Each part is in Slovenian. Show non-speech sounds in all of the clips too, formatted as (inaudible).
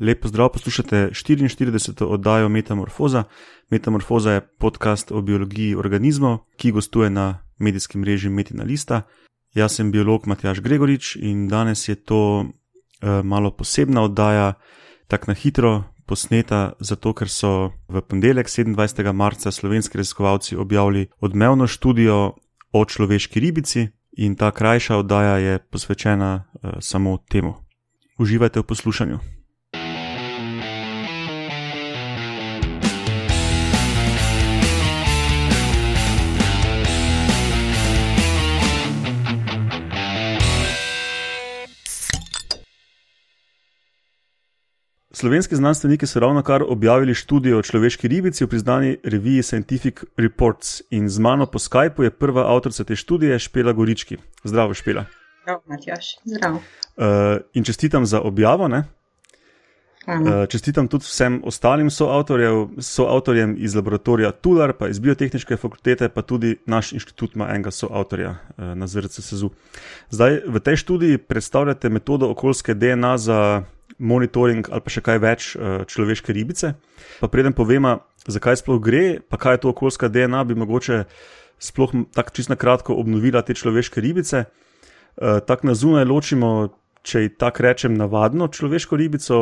Lepo zdrav, poslušate 44. oddajo Metamorfoza. Metamorfoza je podcast o biologiji organizmov, ki gostuje na medijskem mreži Metina Lista. Jaz sem biolog Matjaš Gregorič in danes je to uh, malo posebna oddaja, tako na hitro posneta, zato ker so v ponedeljek 27. marca slovenski raziskovalci objavili odmevno študijo o človeški ribici in ta krajša oddaja je posvečena uh, samo temu. Uživajte v poslušanju. Slovenski znanstveniki so ravno kar objavili študijo o človeški ribici v priznani reviji Scientific Reports in z mano po Skypu je prva avtorica te študije Špela Gorički. Zdravo, Špela. Zdravo, Matjaš. Zdravo. Uh, in čestitam za objavo. Uh, čestitam tudi vsem ostalim soavtorjem iz laboratorija Tular, pa iz Biotehnične fakultete, pa tudi naš inštitut ima enega soavtorja uh, na ZRC SEZU. Zdaj, v tej študiji predstavljate metodo okoljske DNA za monitoring ali pa še kaj več uh, človeške ribice. Pa preden povemo, zakaj sploh gre, pa kaj je to okoljska DNA, bi mogoče sploh tako čisto kratko obnovila te človeške ribice. Uh, tako na zunaj ločimo, če tako rečem, navadno človeško ribico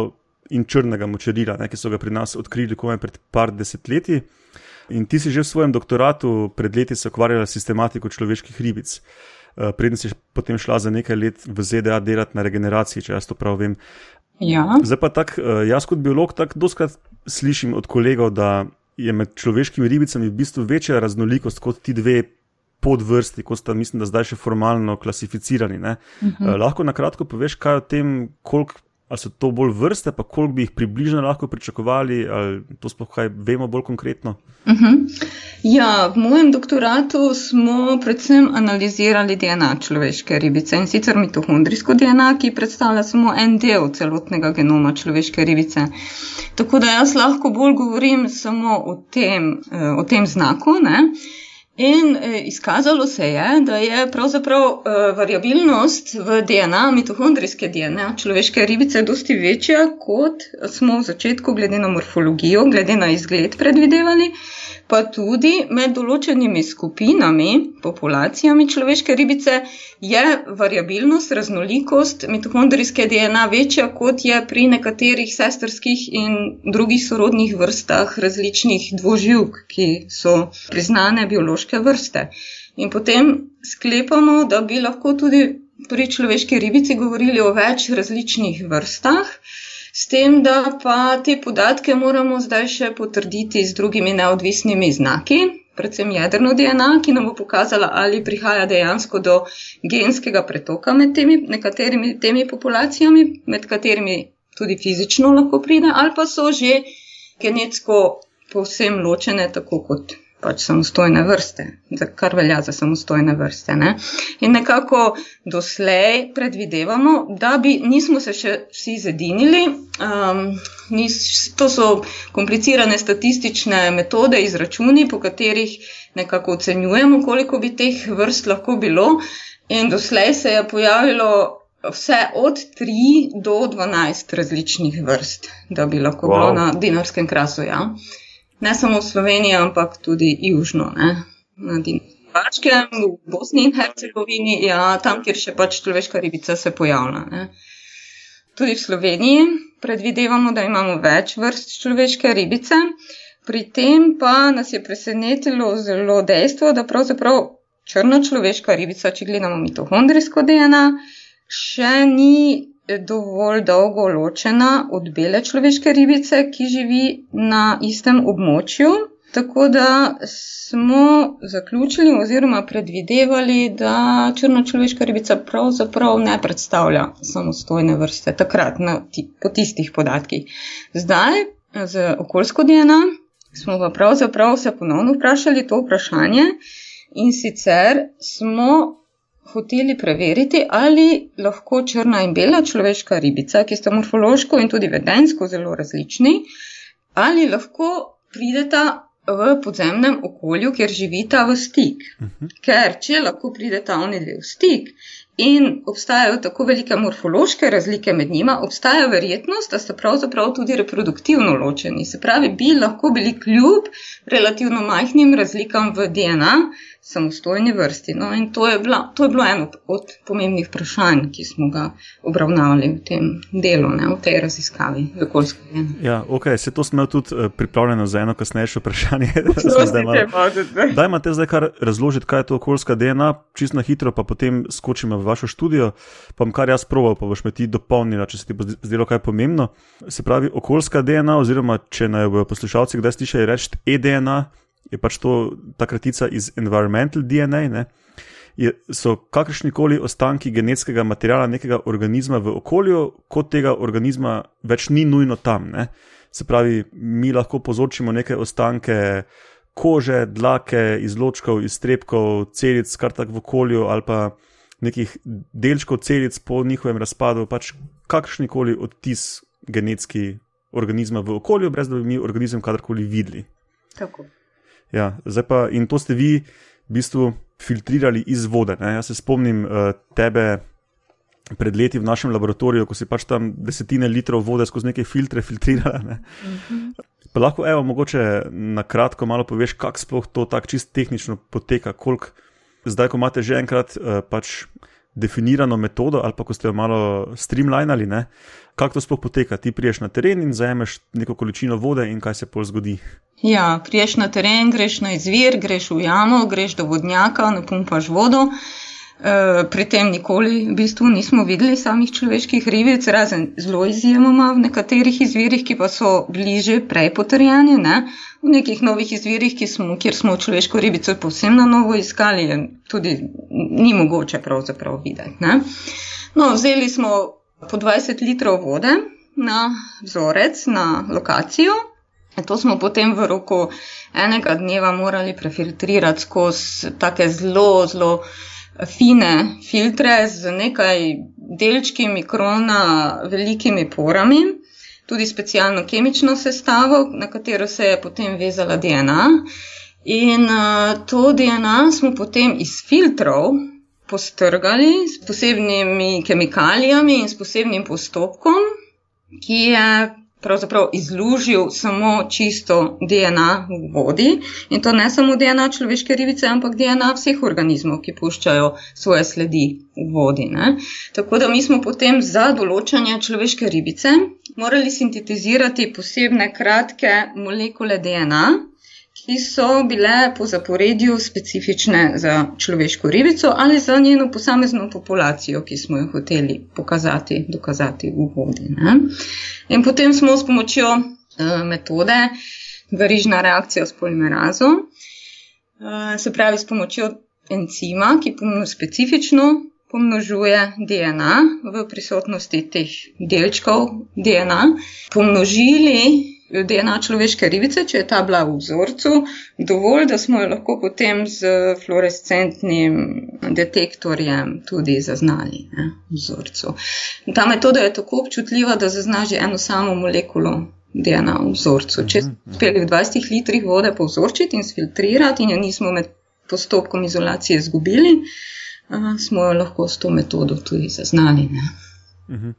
in črnega močerila, ne, ki so ga pri nas odkrili komaj pred par desetletji. In ti si že v svojem doktoratu pred leti se ukvarjala s sistematiko človeških ribic. Uh, Preden si potem šla za nekaj let v ZDA delati na regeneraciji, če jaz to prav vem. Ja. Zdaj pa tako, eh, jaz kot biolog tako doskrat slišim od kolegov, da je med človeškimi ribicami v bistvu večja raznolikost kot ti dve podvrsti, kot sta, mislim, da zdaj še formalno klasificirani. Uh -huh. uh, lahko na kratko poveš, kaj o tem, koliko ali so to bolj vrste, pa koliko bi jih približno lahko pričakovali, ali to sploh kaj vemo bolj konkretno? Uh mhm. -huh. Ja, v mojem doktoratu smo predvsem analizirali DNA človeške ribice in sicer mitohondrijsko DNA, ki predstavlja samo en del celotnega genoma človeške ribice. Tako da jaz lahko bolj govorim samo o tem, eh, o tem znaku. Ne? In eh, izkazalo se je, da je pravzaprav eh, variabilnost v DNA, mitohondrijske DNA človeške ribice, dosti večja, kot smo v začetku, glede na morfologijo, glede na izgled, predvidevali pa tudi med določenimi skupinami, populacijami človeške ribice, je variabilnost, raznolikost mitohondrijske DNA večja, kot je pri nekaterih sestrskih in drugih sorodnih vrstah različnih dvoživk, ki so priznane biološke vrste. In potem sklepamo, da bi lahko tudi pri človeški ribici govorili o več različnih vrstah. S tem, da pa te podatke moramo zdaj še potrditi z drugimi neodvisnimi znaki, predvsem jedrno DNA, ki nam bo pokazala, ali prihaja dejansko do genskega pretoka med temi, nekaterimi temi populacijami, med katerimi tudi fizično lahko pride, ali pa so že genetsko povsem ločene, tako kot pač samostojne vrste, kar velja za samostojne vrste. Ne? In nekako doslej predvidevamo, da bi nismo se še vsi zedinili. Um, nis, to so komplicirane statistične metode, izračuni, po katerih nekako ocenjujemo, koliko bi teh vrst lahko bilo. In doslej se je pojavilo vse od 3 do 12 različnih vrst, da bi lahko wow. bilo na dinarskem krasu. Ja ne samo v Sloveniji, ampak tudi južno, ne? na Dinarskem, v Bosni in Hercegovini, ja, tam, kjer še pač človeška ribica se pojavlja. Ne? Tudi v Sloveniji predvidevamo, da imamo več vrst človeške ribice, pri tem pa nas je presenetilo zelo dejstvo, da pravzaprav črna človeška ribica, če gledamo mitohondrijsko DNA, še ni dovolj dolgo ločena od bele človeške ribice, ki živi na istem območju. Tako da smo zaključili oziroma predvidevali, da črna človeška ribica pravzaprav ne predstavlja samostojne vrste takrat na, po tistih podatkih. Zdaj, z okoljsko DNA, smo pa pravzaprav se ponovno vprašali to vprašanje in sicer smo hoteli preveriti, ali lahko črna in bela človeška ribica, ki sta morfološko in tudi vedensko zelo različni, ali lahko prideta v podzemnem okolju, kjer živita v stik. Uh mhm. -huh. Ker če lahko prideta oni dve v stik in obstajajo tako velike morfološke razlike med njima, obstaja verjetnost, da sta pravzaprav tudi reproduktivno ločeni. Se pravi, bi lahko bili kljub relativno majhnim razlikam v DNA samostojni vrsti. No, in to je, bila, to je bilo eno od pomembnih vprašanj, ki smo ga obravnavali v tem delu, ne, v tej raziskavi, v okoljski gen. Ja, ok, se to smo tudi uh, pripravljeno za eno kasnejše vprašanje. (laughs) Daj, imate zdaj kar razložiti, kaj je to okoljska DNA, čisto na hitro, pa potem skočimo v vašo študijo, pa bom kar jaz proval, pa boš me ti dopolnila, če se ti bo zdelo kaj pomembno. Se pravi, okoljska DNA, oziroma če naj bojo poslušalci kdaj slišali reči e-DNA, je pač to ta kratica iz environmental DNA. Ne? Je, so kakršni koli ostanki genetskega materiala nekega organizma v okolju, kot tega organizma več ni nujno tam. Ne? Se pravi, mi lahko povzročimo neke ostanke kože, dlake, izločkov, iztrebkov, celic, kar tak v okolju, ali pa nekih delčkov celic po njihovem razpadu, pač kakršni koli odtis genetski organizma v okolju, brez da bi mi organizem kadarkoli videli. Tako. Ja, zdaj pa in to ste vi v bistvu filtrirali iz vode. Ne? Jaz se spomnim uh, tebe pred leti v našem laboratoriju, ko si pač tam desetine litrov vode skozi neke filtre (laughs) filtrirala. Ne? Uh -huh. Pa lahko, evo, mogoče na kratko malo poveš, kako sploh to tako čist tehnično poteka, koliko zdaj, ko imate že enkrat uh, pač definirano metodo, ali pa ko ste jo malo streamlinali, ne? kako to sploh poteka. Ti priješ na teren in zajemeš neko količino vode, in kaj se pol zgodi. Ja, priješ na teren, greš na izvir, greš v jamo, greš do vodnjaka, napumpaš vodo. E, pri tem nikoli v bistvu nismo videli samih človeških ribic, razen zelo izjemoma v nekaterih izvirih, ki pa so bliže prej potrjeni. Ne? V nekih novih izvirih, smo, kjer smo človeško ribico povsem na novo iskali, tudi ni mogoče pravzaprav videti. Ne? No, vzeli smo po 20 litrov vode na vzorec, na lokacijo. To smo potem v roku enega dneva morali prefiltrirati skozi tako zelo, zelo fine filtre z nekaj delčki mikrona, velikimi porami, tudi specialno kemično sestavo, na katero se je potem vezala DNA. In uh, to DNA smo potem iz filtrov postrgali s posebnimi kemikalijami in s posebnim postopkom, ki je pravzaprav izlužil samo čisto DNA v vodi in to ne samo DNA človeške ribice, ampak DNA vseh organizmov, ki puščajo svoje sledi v vodi. Ne? Tako da mi smo potem za določanje človeške ribice morali sintetizirati posebne kratke molekule DNA ki so bile po zaporedju specifične za človeško ribico ali za njeno posamezno populacijo, ki smo jo hoteli pokazati, dokazati v vodi. Ne? In potem smo s pomočjo uh, metode verižna reakcija s polimerazo, uh, se pravi s pomočjo encima, ki pomno specifično pomnožuje DNA v prisotnosti teh delčkov DNA, pomnožili DNA človeške ribice, če je ta bila v vzorcu, dovolj, da smo jo lahko potem z fluorescentnim detektorjem tudi zaznali ne, v vzorcu. In ta metoda je tako občutljiva, da zazna že eno samo molekulo DNA v vzorcu. Če smo mhm, uspeli v 20 litrih vode povzročiti in sfiltrirati in jo nismo med postopkom izolacije izgubili, smo jo lahko s to metodo tudi zaznali. Ne. Mhm.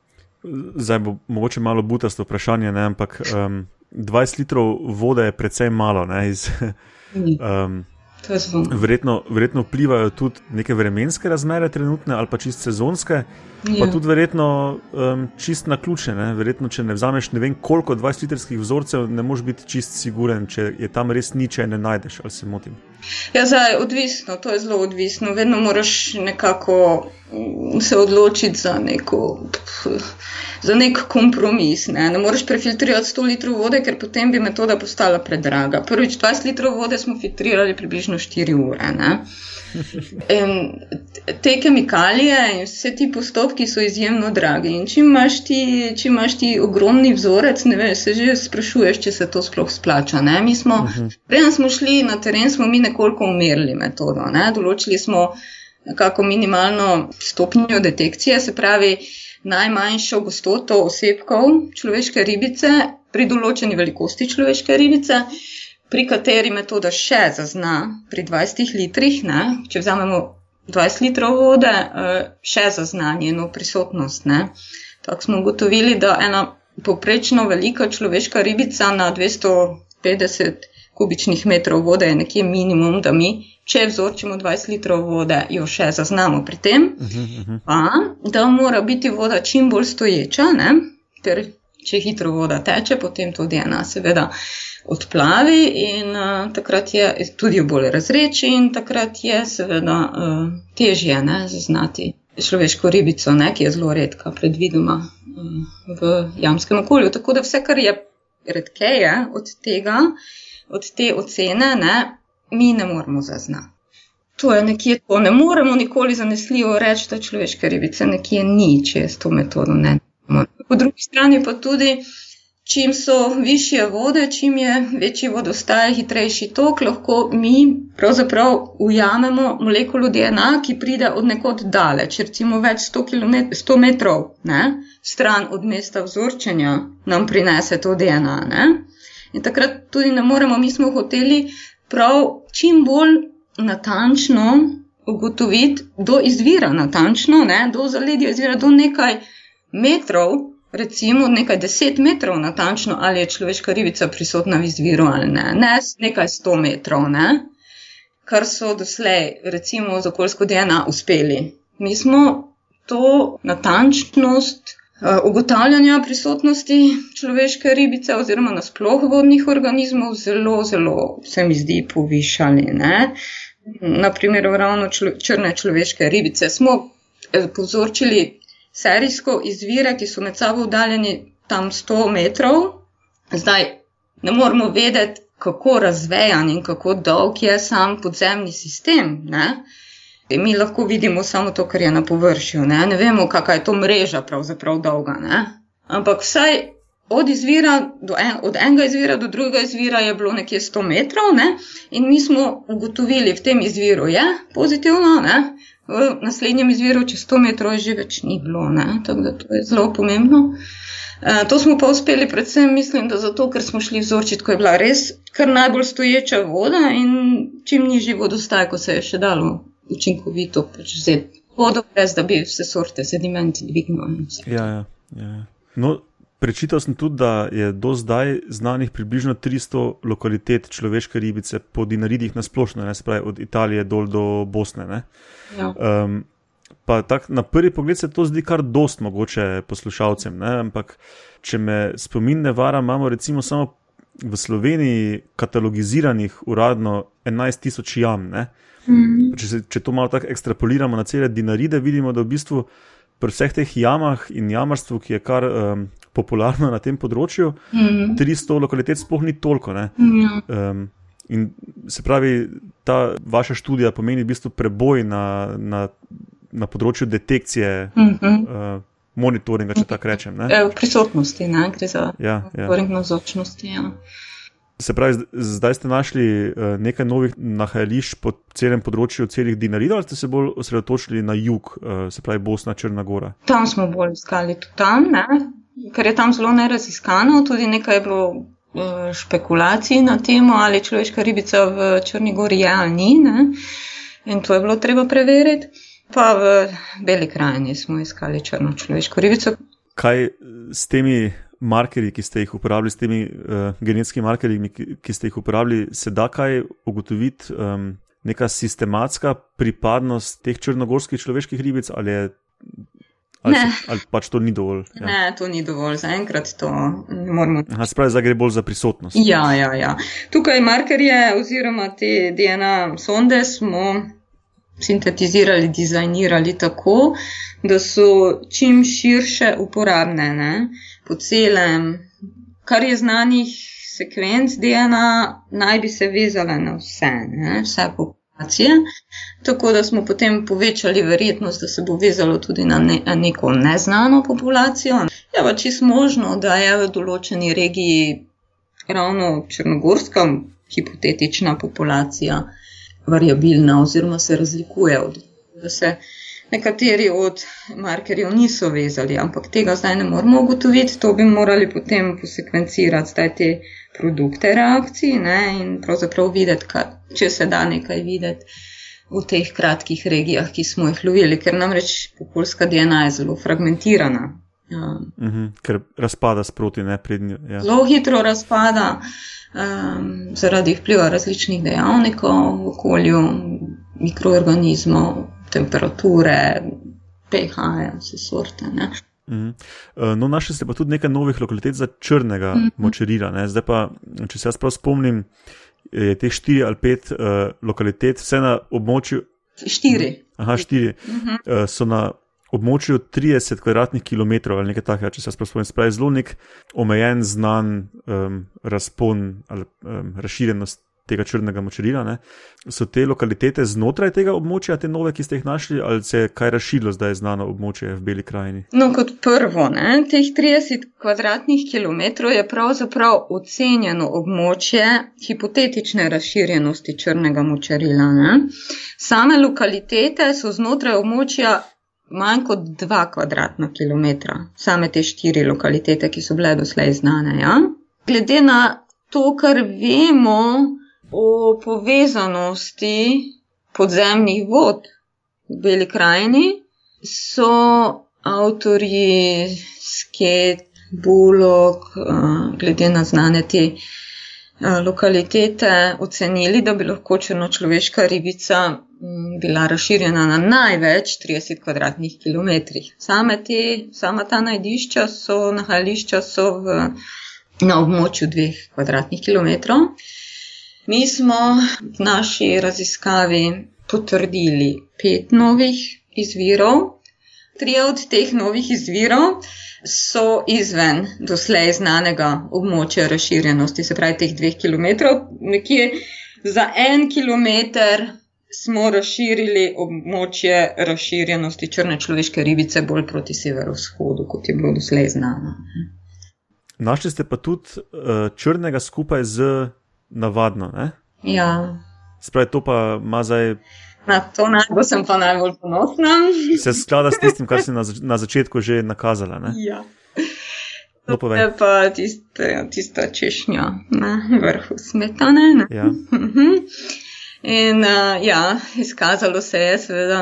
Zdaj bo mogoče malo butasto vprašanje, ne, ampak um, 20 litrov vode je precej malo. Ne, iz, um, verjetno, verjetno vplivajo tudi neke vremenske razmere, trenutne ali pa čist sezonske, ja. pa tudi verjetno um, čist na ključe. Ne. Verjetno, če ne vzameš ne vem koliko 20 litrskih vzorcev, ne moreš biti čist siguren, če je tam res nič, če ne najdeš ali se motim. Ja, zdaj, odvisno, to je zelo odvisno. Vedno moraš nekako mm, se odločiti za, neko, za nek kompromis. Ne? ne moreš prefiltrirati 100 litrov vode, ker potem bi metoda postala predraga. Prvič 20 litrov vode smo filtrirali približno 4 ure. Ne? In te kemikalije in vse ti postopki so izjemno dragi. In če imaš ti, če imaš ti ogromni vzorec, ne veš, se že sprašuješ, če se to sploh splača. Ne? Mi smo, mhm. preden smo šli na teren, smo mi nekoliko umirili metodo. Ne? Določili smo nekako minimalno stopnjo detekcije, se pravi najmanjšo gostoto osebkov človeške ribice pri določeni velikosti človeške ribice pri kateri metoda še zazna pri 20 litrih, ne? če vzamemo 20 litrov vode, še zazna njeno prisotnost. Tako smo ugotovili, da ena poprečno velika človeška ribica na 250 kubičnih metrov vode je nekje minimum, da mi, če vzorčimo 20 litrov vode, jo še zaznamo pri tem. Pa, da mora biti voda čim bolj stoječa, ne? ker če hitro voda teče, potem tudi ena, seveda, odplavi in uh, takrat je tudi bolj razreči, in takrat je, seveda, uh, težje ne, zaznati človeško ribico, ne, ki je zelo redka, predvidoma uh, v jamskem okolju. Tako da vse, kar je redkeje od tega, od te ocene, ne, mi ne moremo zaznati. To je nekje to. Ne moremo nikoli zanesljivo reči, da človeške ribice nekje ni, če s to metodo ne Po drugi strani pa tudi, čim so više vode, čim je večji vodostaj, hitrejši tok, lahko mi pravzaprav ujamemo molekulo DNA, ki pride od nekod daleč, recimo več 100, km, 100 metrov ne, stran od mesta vzorčenja, nam prinese to DNA. Ne. In takrat tudi ne moremo, mi smo hoteli prav čim bolj natančno ugotoviti, do izvira natančno, ne, do zaledja izvira, do nekaj metrov, recimo nekaj deset metrov natančno, ali je človeška ribica prisotna v izviru ali ne, ne nekaj sto metrov, ne? kar so doslej, recimo, z okoljsko DNA uspeli. Mi smo to natančnost ugotavljanja prisotnosti človeške ribice oziroma nasploh vodnih organizmov zelo, zelo, se mi zdi, povišali. Ne? Naprimer, ravno člo, črne človeške ribice smo eh, povzročili serijsko izvire, ki so med sabo oddaljeni tam 100 metrov. Zdaj ne moramo vedeti, kako razvejan in kako dolg je sam podzemni sistem. Ne? Mi lahko vidimo samo to, kar je na površju. Ne, ne vemo, kakšna je to mreža, pravzaprav dolga. Ne? Ampak vsaj od, izvira en, od enega izvira do drugega izvira je bilo nekje 100 metrov, ne? in mi smo ugotovili, v tem izviru je pozitivno, ne? v naslednjem izviru, čez 100 metrov, že več ni bilo. Tako da to je zelo pomembno. E, to smo pa uspeli, predvsem mislim, da zato, ker smo šli vzorčiti, ko je bila res kar najbolj stoječa voda in čim nižji vodostaj, ko se je še dalo učinkovito pač vzeti vodo, brez da bi vse sorte sedimenti dvignili. Ja, ja, ja. No, Prečítal sem tudi, da je do zdaj znanih približno 300 lokalitet človeške ribice po dinaridih na splošno, ne spravi od Italije dol do Bosne. Ja. Um, pa tak, na prvi pogled se to zdi kar dost mogoče poslušalcem, ne? ampak če me spomin ne vara, imamo recimo samo v Sloveniji katalogiziranih uradno 11 tisoč jam. Mm. Če, se, če to malo tako ekstrapoliramo na cele dinaride, vidimo, da v bistvu pri vseh teh jamah in jamarstvu, ki je kar um, popularno na tem področju, mm. 300 lokalitet sploh ni toliko. Mm. Um, in se pravi, ta vaša študija pomeni v bistvu preboj na, na, na področju detekcije. Mm -hmm. uh, Monitoringa, če tako rečem. Ne? E, prisotnosti, ne gre za ja, ja. monitoring navzočnosti. Ja. Se pravi, zdaj ste našli uh, nekaj novih nahajališč po celem področju celih dinaridov, ali ste se bolj osredotočili na jug, uh, se pravi Bosna, Črna Gora? Tam smo bolj iskali tudi tam, ne? ker je tam zelo neraziskano, tudi nekaj je bilo uh, špekulacij na temo, ali človeška ribica v Črni Gori je ali ni. Ne? In to je bilo treba preveriti. Pa v Beli krajini smo iskali črno človeško ribico. Kaj s temi markerji, ki ste jih uporabili, s temi uh, genetskimi markerji, ki, ki ste jih uporabili, se da kaj ugotoviti, um, neka sistematska pripadnost teh črnogorskih človeških ribic ali je. Ali, se, ali pač to ni dovolj? Ja. Ne, to ni dovolj, zaenkrat to ne moremo. Spravi, zdaj gre bolj za prisotnost. Ja, ja, ja. Tukaj markerje oziroma te DNA sonde smo sintetizirali, dizajnirali tako, da so čim širše uporabne. Ne? po celem, kar je znanih sekvenc DNA, naj bi se vezale na vse, ne, vse populacije. Tako da smo potem povečali verjetnost, da se bo vezalo tudi na ne, neko neznano populacijo. Je pa čisto možno, da je v določeni regiji ravno črnogorska hipotetična populacija variabilna oziroma se razlikuje od. Da se Nekateri od markerjev niso vezali, ampak tega zdaj ne moramo ugotoviti. To bi morali potem posekvencirati zdaj te produkte reakcij ne, in pravzaprav videti, kaj, če se da nekaj videti. v teh kratkih regijah, ki smo jih lovili, ker namreč okoljska DNA je zelo fragmentirana. Ja. Uh -huh, ker razpada sproti, ne prednjo. Ja. Zelo hitro razpada um, zaradi vpliva različnih dejavnikov v okolju, mikroorganizmov, temperature, pH, vse sorte. Ne. Eh, no, našli ste pa tudi nekaj novih lokalitet za črnega mm -hmm. močerila. Ne? Zdaj pa, če se jaz prav spomnim, je teh štiri ali pet uh, lokalitet, vse na območju. Štiri. Aha, štiri. Mm -hmm. uh, so na območju 30 kvadratnih kilometrov ali nekaj takega, če se prav spomnim. Spravi zelo nek omejen, znan um, razpon ali um, razširjenost tega črnega močerila. Ne? So te lokalitete znotraj tega območja, te nove, ki ste jih našli, ali se je kaj razširilo zdaj znano območje v Beli krajini? No, kot prvo, ne? teh 30 kvadratnih kilometrov je pravzaprav ocenjeno območje hipotetične razširjenosti črnega močerila. Ne? Same lokalitete so znotraj območja. Manj kot 2 kvadratna kilometra, same te štiri lokalitete, ki so bile doslej znane. Ja? Glede na to, kar vemo, o povezanosti podzemnih vod v Beli krajini, so avtorji Sket, Bulog, eh, glede na znane te lokalitete, ocenili, da bi lahko črnočloveška ribica mm, bila razširjena na največ 30 kvadratnih kilometrih. Same te, sama ta najdišča so, nahajališča so v, na območju dveh kvadratnih kilometrov. Mi smo v naši raziskavi potrdili pet novih izvirov. Tri od teh novih izvirov so izven doslej znanega območja razširjenosti, se pravi teh dveh kilometrov. Nekje za en kilometr smo razširili območje razširjenosti črne človeške ribice bolj proti severovzhodu, kot je bilo doslej znano. Našli ste pa tudi uh, črnega skupaj z navadno. Ne? Ja. Spravi to pa ima zdaj. Na to najbolj sem pa najbolj ponosna. Se sklada s tistim, kar si na, na začetku že nakazala. Ne? Ja. No, to je pa tiste, tista češnja na vrhu smetane. Ja. In uh, ja, izkazalo se je, seveda,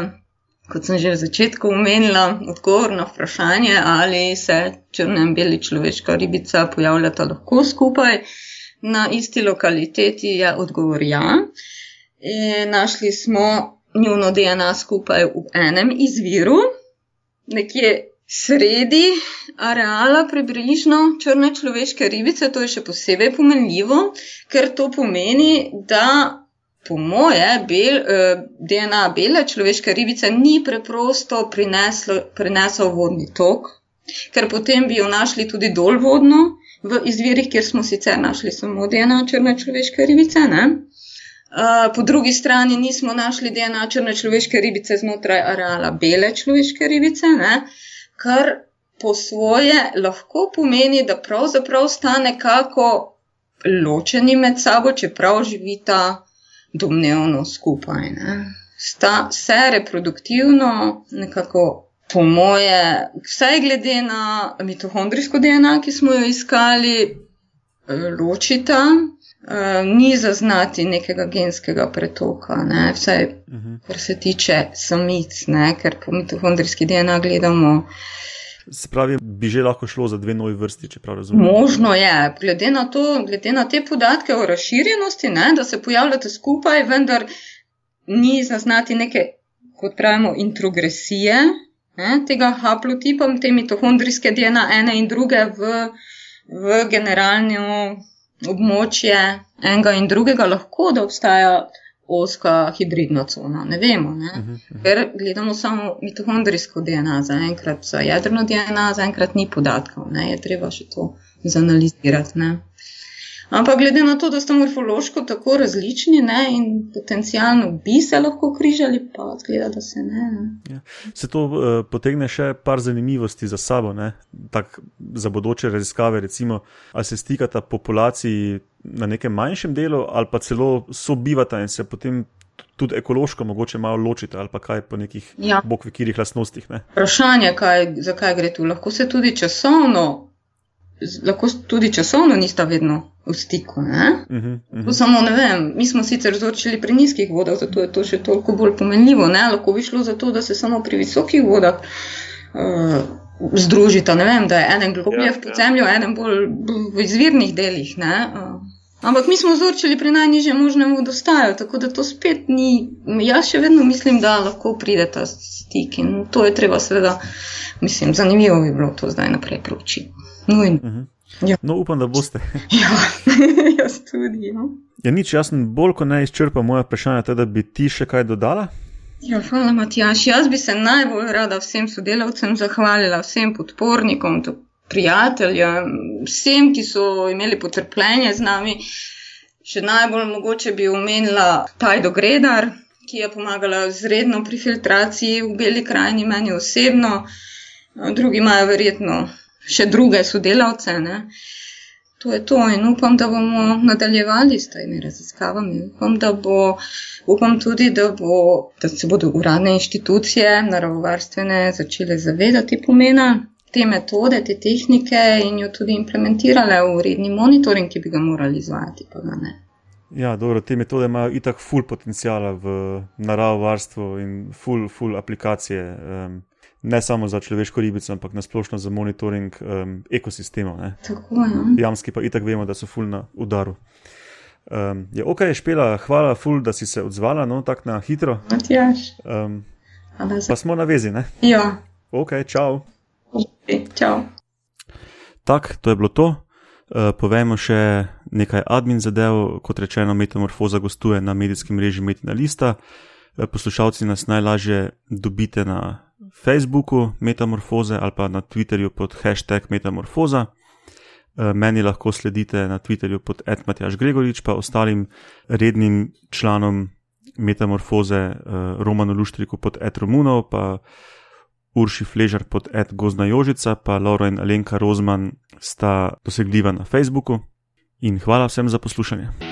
kot sem že v začetku omenila, odgovor na vprašanje, ali se črna in beli človeška ribica pojavljata lahko skupaj. Na isti lokaliteti je odgovor ja. E, našli smo njuno DNA skupaj v enem izviru, nekje sredi areala približno črne človeške ribice. To je še posebej pomenljivo, ker to pomeni, da po moje bel, e, DNA bele človeške ribice ni preprosto prineslo vodni tok, ker potem bi jo našli tudi dolvodno v izvirih, kjer smo sicer našli samo DNA črne človeške ribice. Ne? Po drugi strani nismo našli DNA črne človeške ribice znotraj areala bele človeške ribice, ne? kar po svoje lahko pomeni, da pravzaprav sta nekako ločeni med sabo, čeprav živita domnevno skupaj. Ne? Sta se reproduktivno nekako po moje, vsaj glede na mitohondrijsko DNA, ki smo jo iskali, ločita. Uh, ni zaznati nekega genskega pretoka, ne? vsaj uh mhm. -huh. kar se tiče samic, ne? ker po mitohondrijski DNA gledamo. Se pravi, bi že lahko šlo za dve novi vrsti, če prav razumem. Možno je, glede na, to, glede na te podatke o razširjenosti, ne? da se pojavljate skupaj, vendar ni zaznati neke, kot pravimo, introgresije, ne, tega haplotipa, te mitohondrijske DNA ene in druge v, v generalno območje enega in drugega, lahko da obstaja oska hibridna cona. Ne vemo, ne? Uh -huh. ker gledamo samo mitohondrijsko DNA, zaenkrat za jedrno DNA, zaenkrat ni podatkov, ne? je treba še to zanalizirati. Ne? Ampak glede na to, da sta morfološko tako različni ne, in potencialno bi se lahko križali, pa zgleda, da se ne. ne. Ja. Se to uh, potegne še par zanimivosti za sabo, tak, za bodoče raziskave, recimo, ali se stikata populaciji na nekem manjšem delu, ali pa celo sobivata in se potem. Tudi ekološko, mogoče malo ločite, ali pa kaj po nekih ja. bogvekirih lastnostih. Ne? Vprašanje, kaj, zakaj gre tu. Lahko se tudi časovno lahko tudi časovno nista vedno v stiku. Uh -huh, uh -huh. Samo ne vem, mi smo sicer vzorčili pri nizkih vodah, zato je to še toliko bolj pomenljivo. Ne? Lahko bi šlo za to, da se samo pri visokih vodah uh, združita. Ne vem, da je en globlje ja, v zemlji, ja. en bolj v izvirnih delih. Uh, ampak mi smo vzorčili pri najnižjem možnem vodostaju, tako da to spet ni. Jaz še vedno mislim, da lahko pride ta stik in to je treba seveda. Mislim, zanimivo bi bilo to zdaj naprej proučiti. Nujno. Uh -huh. ja. No, upam, da boste. (laughs) ja, (laughs) jaz tudi. No. Ja, nič, jaz sem bolj kot ne izčrpal moje vprašanje, da bi ti še kaj dodala. Ja, hvala, Matjaš. Jaz bi se najbolj rada vsem sodelavcem zahvalila, vsem podpornikom, prijateljem, vsem, ki so imeli potrpljenje z nami. Še najbolj mogoče bi omenila Tajdo Gredar, ki je pomagala zredno pri filtraciji v Beli krajini, meni osebno. Drugi imajo verjetno še druge sodelavce. Ne. To je to in upam, da bomo nadaljevali s temi raziskavami. Upam, da bo, upam tudi, da, bo, da se bodo uradne inštitucije, naravovarstvene, začele zavedati pomena te metode, te tehnike in jo tudi implementirale v redni monitoring, ki bi ga morali izvajati. Ja, dobro, te metode imajo itak full potencijala v naravovarstvu in full, full aplikacije. Um, ne samo za človeško ribico, ampak nasplošno za monitoring um, ekosistemov. Jamski pa itak vemo, da so ful na udaru. Um, je ok, špela, hvala, ful, da si se odzvala, no, tako na hitro. Um, pa smo na vezi, ne? Ja. Ok, čau. Okay, čau. Tak, to je bilo to. Uh, povejmo še nekaj admin zadev. Kot rečeno, metamorfoza gostuje na medijskem mreži Metina Lista. Uh, poslušalci nas najlažje dobite na Facebooku Metamorfoze ali pa na Twitterju pod hashtag Metamorfoza. Eh, meni lahko sledite na Twitterju pod Edmatjaš Gregorič, pa ostalim rednim članom Metamorfoze, eh, Romanu Luštriku pod Ed Romunov, pa Urši Fležar pod Ed Gozna Jožica, pa Laura in Alenka Rozman sta dosegljiva na Facebooku. In hvala vsem za poslušanje.